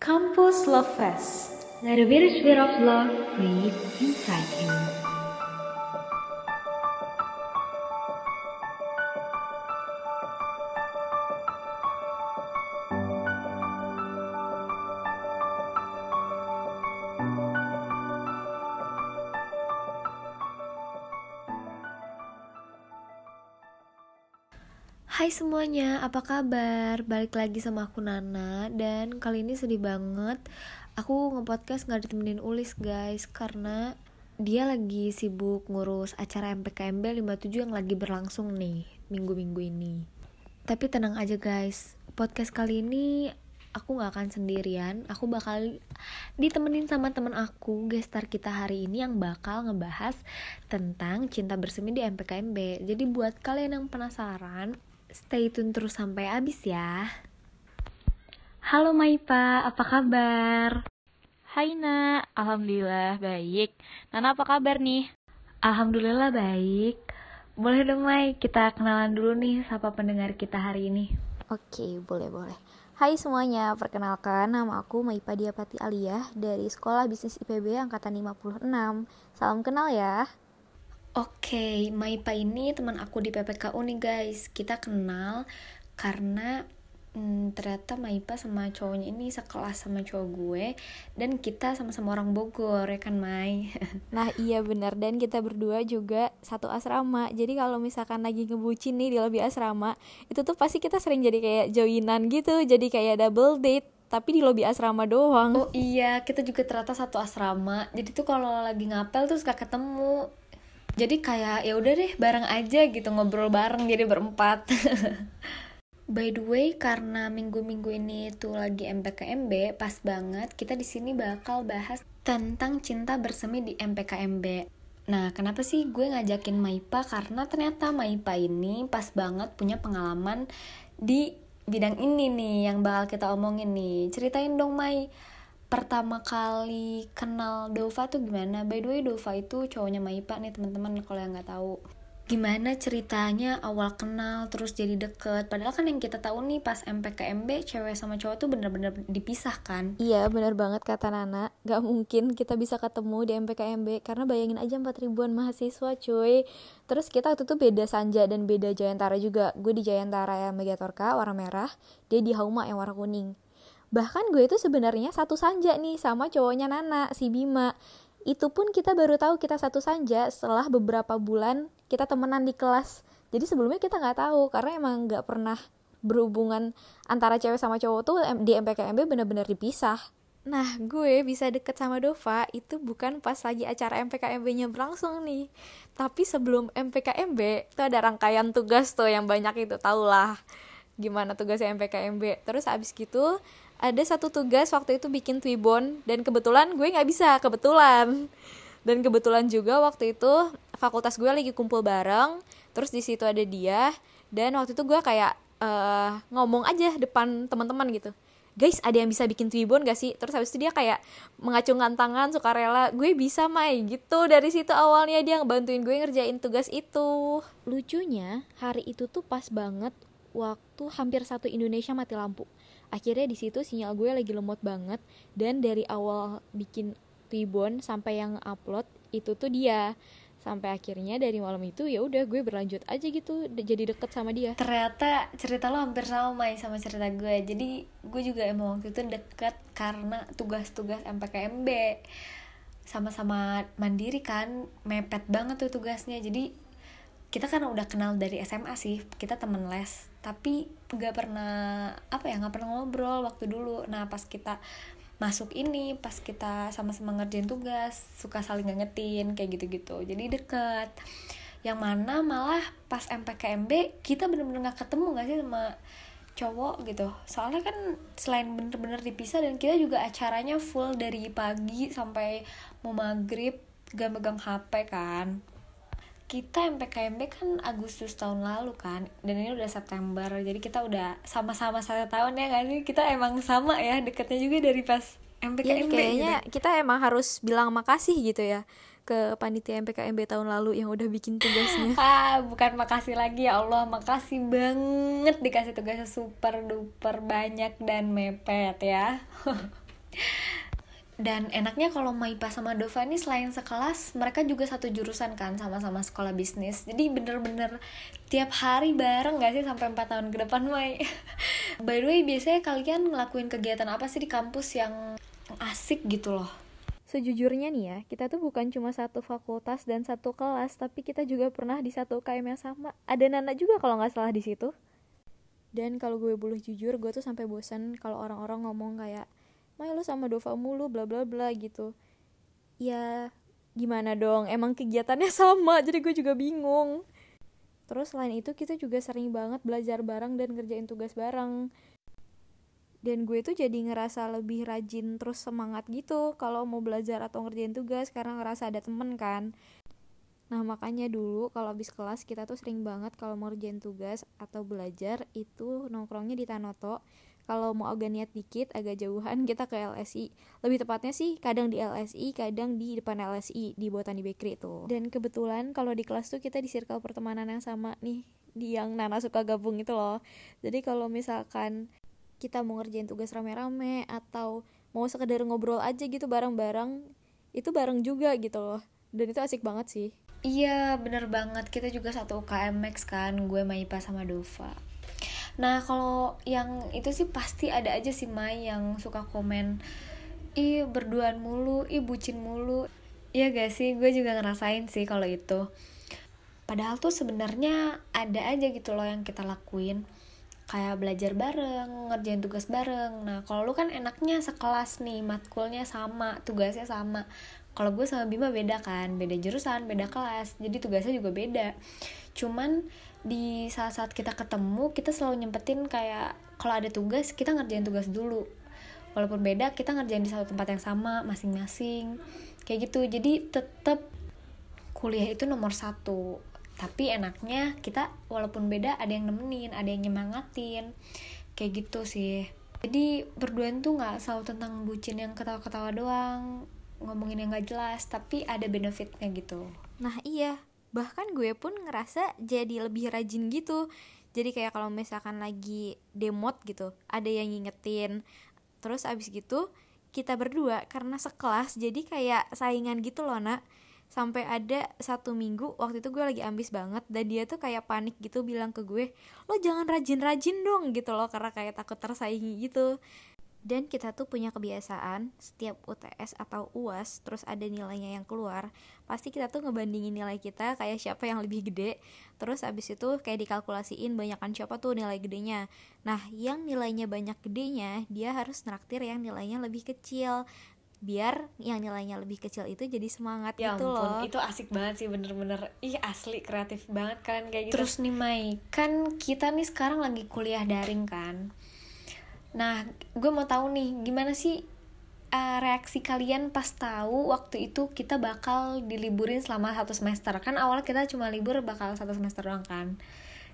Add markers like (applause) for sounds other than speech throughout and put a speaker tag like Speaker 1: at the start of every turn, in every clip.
Speaker 1: Campus Love Fest.
Speaker 2: Let a spirit of love breathe inside you.
Speaker 1: Hai semuanya, apa kabar? Balik lagi sama aku Nana. Dan kali ini sedih banget Aku nge-podcast gak ditemenin Ulis guys. Karena dia lagi sibuk ngurus acara MPKMB 57 yang lagi berlangsung nih Minggu-minggu ini. Tapi tenang aja guys. Podcast kali ini aku gak akan sendirian. Aku bakal ditemenin sama temen aku Gestar kita hari ini yang bakal ngebahas Tentang cinta bersemi di MPKMB Jadi buat kalian yang penasaran Stay tune terus sampai habis ya.
Speaker 3: Halo Maipa, apa kabar?
Speaker 4: Hai nak, Alhamdulillah baik. Nana apa kabar nih?
Speaker 3: Alhamdulillah baik. Boleh dong Mai, kita kenalan dulu nih sama pendengar kita hari ini.
Speaker 5: Oke, boleh-boleh. Hai semuanya, perkenalkan nama aku Maipa Diapati Aliyah dari Sekolah Bisnis IPB Angkatan 56. Salam kenal ya.
Speaker 1: Oke, Maipa ini teman aku di PPKU nih guys. Kita kenal karena hmm, ternyata Maipa sama cowoknya ini sekelas sama cowok gue dan kita sama-sama orang Bogor ya kan Mai. (laughs)
Speaker 5: Nah iya benar dan kita berdua juga satu asrama. Jadi kalau misalkan lagi ngebucin nih di lobi asrama, itu tuh pasti kita sering jadi kayak joinan gitu, jadi kayak double date tapi di lobi asrama doang.
Speaker 1: Oh iya, kita juga ternyata satu asrama. Jadi tuh kalau lagi ngapel tuh suka ketemu jadi kayak ya udah deh bareng aja gitu ngobrol bareng jadi berempat (laughs) By the way, karena minggu-minggu ini tuh lagi MPKMB, pas banget kita di sini bakal bahas tentang cinta bersemi di MPKMB. Nah, kenapa sih gue ngajakin Maipa? Karena ternyata Maipa ini pas banget punya pengalaman di bidang ini nih yang bakal kita omongin nih. Ceritain dong, Mai pertama kali kenal Dova tuh gimana? By the way Dova itu cowoknya Maipa nih teman-teman kalau yang nggak tahu. Gimana ceritanya awal kenal terus jadi deket? Padahal kan yang kita tahu nih pas MPKMB cewek sama cowok tuh bener-bener dipisah kan?
Speaker 5: Iya bener banget kata Nana. Gak mungkin kita bisa ketemu di MPKMB Karena bayangin aja 4 ribuan mahasiswa cuy. Terus kita waktu itu beda Sanja dan beda Jayantara juga. Gue di Jayantara yang Megatorka warna merah. Dia di Hauma yang warna kuning bahkan gue itu sebenarnya satu sanja nih sama cowoknya Nana si Bima itu pun kita baru tahu kita satu sanja setelah beberapa bulan kita temenan di kelas jadi sebelumnya kita nggak tahu karena emang nggak pernah berhubungan antara cewek sama cowok tuh di MPKMB bener-bener dipisah Nah, gue bisa deket sama Dova itu bukan pas lagi acara MPKMB-nya berlangsung nih. Tapi sebelum MPKMB, itu ada rangkaian tugas tuh yang banyak itu, tau lah gimana tugasnya MPKMB. Terus abis gitu, ada satu tugas waktu itu bikin Twibon dan kebetulan gue nggak bisa kebetulan. Dan kebetulan juga waktu itu fakultas gue lagi kumpul bareng terus di situ ada dia dan waktu itu gue kayak uh, ngomong aja depan teman-teman gitu. Guys ada yang bisa bikin Twibon gak sih? Terus habis itu dia kayak mengacungkan tangan sukarela gue bisa Mai. Gitu dari situ awalnya dia ngebantuin gue ngerjain tugas itu. Lucunya hari itu tuh pas banget waktu hampir satu Indonesia mati lampu. Akhirnya di situ sinyal gue lagi lemot banget dan dari awal bikin Tibon sampai yang upload itu tuh dia. Sampai akhirnya dari malam itu ya udah gue berlanjut aja gitu jadi deket sama dia.
Speaker 1: Ternyata cerita lo hampir sama sama cerita gue. Jadi gue juga emang waktu itu deket karena tugas-tugas MPKMB sama-sama mandiri kan mepet banget tuh tugasnya. Jadi kita kan udah kenal dari SMA sih kita temen les tapi gak pernah apa ya nggak pernah ngobrol waktu dulu. Nah pas kita masuk ini pas kita sama-sama ngerjain tugas suka saling ngingetin kayak gitu-gitu. Jadi deket. Yang mana malah pas MPKMB kita bener-bener nggak ketemu gak sih sama cowok gitu. Soalnya kan selain bener-bener dipisah dan kita juga acaranya full dari pagi sampai mau maghrib gak megang HP kan kita MPKMB kan Agustus tahun lalu kan dan ini udah September jadi kita udah sama-sama satu tahun ya gak sih? Kita emang sama ya deketnya juga dari pas MPKMB
Speaker 5: ya, kayaknya gitu. kita emang harus bilang makasih gitu ya ke panitia MPKMB tahun lalu yang udah bikin tugasnya. (laughs)
Speaker 1: Ah bukan makasih lagi ya Allah. Makasih banget dikasih tugasnya super duper banyak dan mepet ya (laughs) dan enaknya kalau Maipa sama Dova ini selain sekelas mereka juga satu jurusan kan sama-sama sekolah bisnis jadi bener-bener tiap hari bareng gak sih sampai 4 tahun ke depan Mai (laughs) by the way biasanya kalian ngelakuin kegiatan apa sih di kampus yang asik gitu loh
Speaker 5: Sejujurnya nih ya, kita tuh bukan cuma satu fakultas dan satu kelas, tapi kita juga pernah di satu UKM yang sama. Ada Nana juga kalau nggak salah di situ. Dan kalau gue boleh jujur, gue tuh sampai bosan kalau orang-orang ngomong kayak, Mai lu sama Dova mulu, bla bla bla gitu. Ya, gimana dong? Emang kegiatannya (laughs) sama, jadi gue juga bingung. Terus selain itu kita juga sering banget belajar bareng dan ngerjain tugas bareng dan gue tuh jadi ngerasa lebih rajin terus semangat gitu kalau mau belajar atau ngerjain tugas karena ngerasa ada temen kan nah makanya dulu kalau habis kelas kita tuh sering banget kalau mau ngerjain tugas atau belajar itu nongkrongnya di Tanoto kalau mau agak niat dikit agak jauhan kita ke LSI lebih tepatnya sih kadang di LSI kadang di depan LSI di Botani Bakery itu dan kebetulan kalau di kelas tuh kita di circle pertemanan yang sama nih di yang Nana suka gabung itu loh. Jadi kalau misalkan kita mau ngerjain tugas rame-rame atau mau sekedar ngobrol aja gitu bareng-bareng itu bareng juga gitu loh. Dan itu asik banget sih.
Speaker 1: Iya bener banget. Kita juga satu UKM Max kan gue Maipa sama Dova nah kalau yang itu sih pasti ada aja sih Mai yang suka komen ih berduaan mulu ih bucin mulu Iya gak sih gue juga ngerasain sih kalau itu padahal tuh sebenarnya ada aja gitu loh yang kita lakuin kayak belajar bareng, ngerjain tugas bareng. Nah, kalau lu kan enaknya sekelas nih, matkulnya sama, tugasnya sama. Kalau gue sama Bima beda kan, beda jurusan, beda kelas, jadi tugasnya juga beda. Cuman di saat-saat kita ketemu, kita selalu nyempetin kayak kalau ada tugas, kita ngerjain tugas dulu. Walaupun beda, kita ngerjain di satu tempat yang sama, masing-masing. Kayak gitu, jadi tetap kuliah itu nomor satu. Tapi enaknya kita walaupun beda ada yang nemenin ada yang nyemangatin. Kayak gitu sih. Jadi berduaan tuh nggak selalu tentang bucin yang ketawa-ketawa doang ngomongin yang gak jelas tapi ada benefitnya gitu.
Speaker 5: Nah iya bahkan gue pun ngerasa jadi lebih rajin gitu. Jadi kayak kalau misalkan lagi demot gitu ada yang ngingetin. Terus abis gitu kita berdua karena sekelas jadi kayak saingan gitu loh nak. Sampai ada satu minggu waktu itu gue lagi ambis banget dan dia tuh kayak panik gitu bilang ke gue lo jangan rajin-rajin dong gitu loh karena kayak takut tersaingi gitu dan kita tuh punya kebiasaan setiap UTS atau UAS terus ada nilainya yang keluar pasti kita tuh ngebandingin nilai kita kayak siapa yang lebih gede. Terus abis itu kayak dikalkulasiin banyakkan siapa tuh nilai gedenya. Nah yang nilainya banyak gedenya dia harus naktir yang nilainya lebih kecil biar yang nilainya lebih kecil itu jadi semangat
Speaker 1: ya
Speaker 5: gitu
Speaker 1: ampun,
Speaker 5: loh.
Speaker 1: itu asik banget sih bener-bener. Ih asli kreatif banget kan kayak gitu.
Speaker 5: Terus
Speaker 1: nih Mai kan kita nih sekarang lagi kuliah daring kan nah gue mau tahu nih gimana sih uh, reaksi kalian pas tahu waktu itu kita bakal diliburin selama satu semester? Kan awal kita cuma libur bakal satu semester doang kan.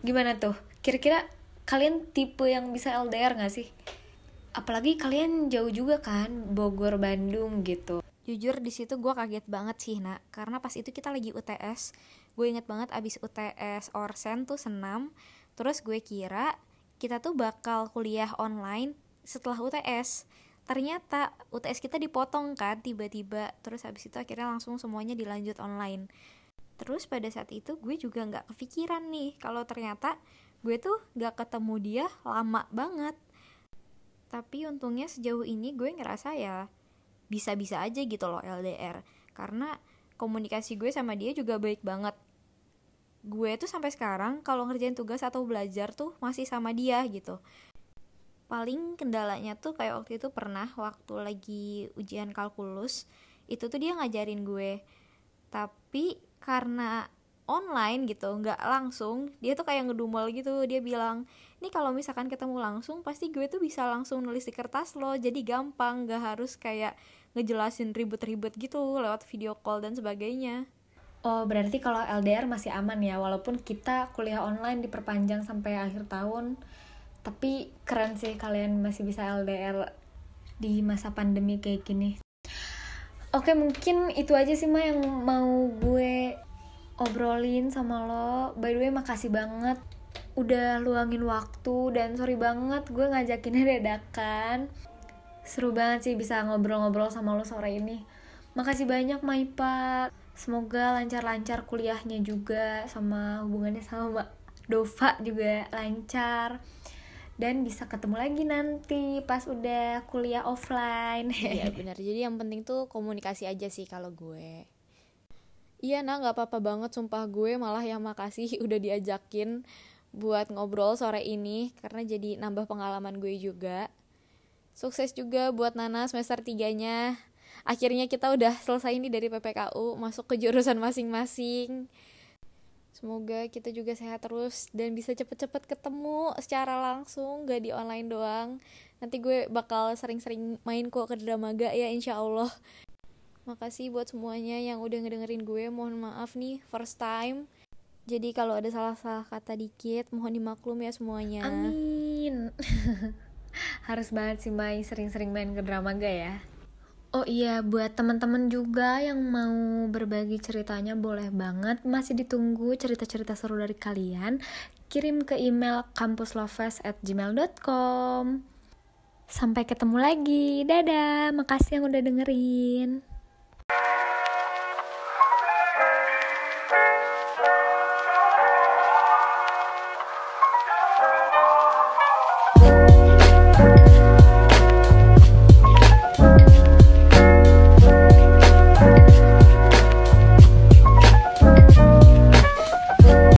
Speaker 1: Gimana tuh? Kira-kira kalian tipe yang bisa LDR gak sih? Apalagi kalian jauh juga kan Bogor Bandung gitu.
Speaker 5: Jujur di situ gue kaget banget sih nak. Karena pas itu kita lagi UTS gue inget banget abis UTS orsen tuh senam. Terus gue kira kita tuh bakal kuliah online setelah UTS ternyata UTS kita dipotong kan tiba-tiba. Terus habis itu akhirnya langsung semuanya dilanjut online. Terus pada saat itu gue juga nggak kepikiran nih kalau ternyata gue tuh nggak ketemu dia lama banget. Tapi untungnya sejauh ini gue ngerasa ya bisa-bisa aja gitu loh LDR karena komunikasi gue sama dia juga baik banget gue tuh sampai sekarang kalau ngerjain tugas atau belajar tuh masih sama dia gitu. Paling kendalanya tuh kayak waktu itu pernah waktu lagi ujian kalkulus itu tuh dia ngajarin gue. Tapi karena online gitu nggak langsung dia tuh kayak ngedumel gitu. Dia bilang ini kalau misalkan ketemu langsung pasti gue tuh bisa langsung nulis di kertas loh. Jadi gampang nggak harus kayak ngejelasin ribet-ribet gitu lewat video call dan sebagainya
Speaker 1: Oh berarti kalau LDR masih aman ya walaupun kita kuliah online diperpanjang sampai akhir tahun tapi keren sih kalian masih bisa LDR di masa pandemi kayak gini Oke mungkin itu aja sih Ma yang mau gue obrolin sama lo By the way makasih banget udah luangin waktu dan sorry banget gue ngajakinnya (laughs) dadakan Seru banget sih bisa ngobrol-ngobrol sama lo sore ini. Makasih banyak Maipa. Semoga lancar-lancar kuliahnya juga sama hubungannya sama Mbak Dova juga lancar dan bisa ketemu lagi nanti pas udah kuliah offline. (laughs)
Speaker 5: Iya benar. Jadi yang penting tuh komunikasi aja sih kalau gue. Iya nah nggak apa-apa banget sumpah gue malah yang makasih (laughs) udah diajakin buat ngobrol sore ini karena jadi nambah pengalaman gue juga. Sukses juga buat Nana semester 3-nya. Akhirnya kita udah selesai nih dari PPKU, masuk ke jurusan masing-masing. Semoga kita juga sehat terus dan bisa cepet-cepet ketemu secara langsung, gak di online doang. Nanti gue bakal sering-sering main kok ke Dramaga ya insya Allah. Makasih buat semuanya yang udah ngedengerin gue. Mohon maaf nih, first time. Jadi kalau ada salah-salah kata dikit, mohon dimaklum ya semuanya.
Speaker 1: Amin. (laughs) Harus banget sih Mai sering-sering main ke Dramaga ya. Oh iya, buat teman-teman juga yang mau berbagi ceritanya boleh banget. Masih ditunggu cerita-cerita seru dari kalian. Kirim ke email kampuslovers@gmail.com. Sampai ketemu lagi. Dadah. Makasih yang udah dengerin.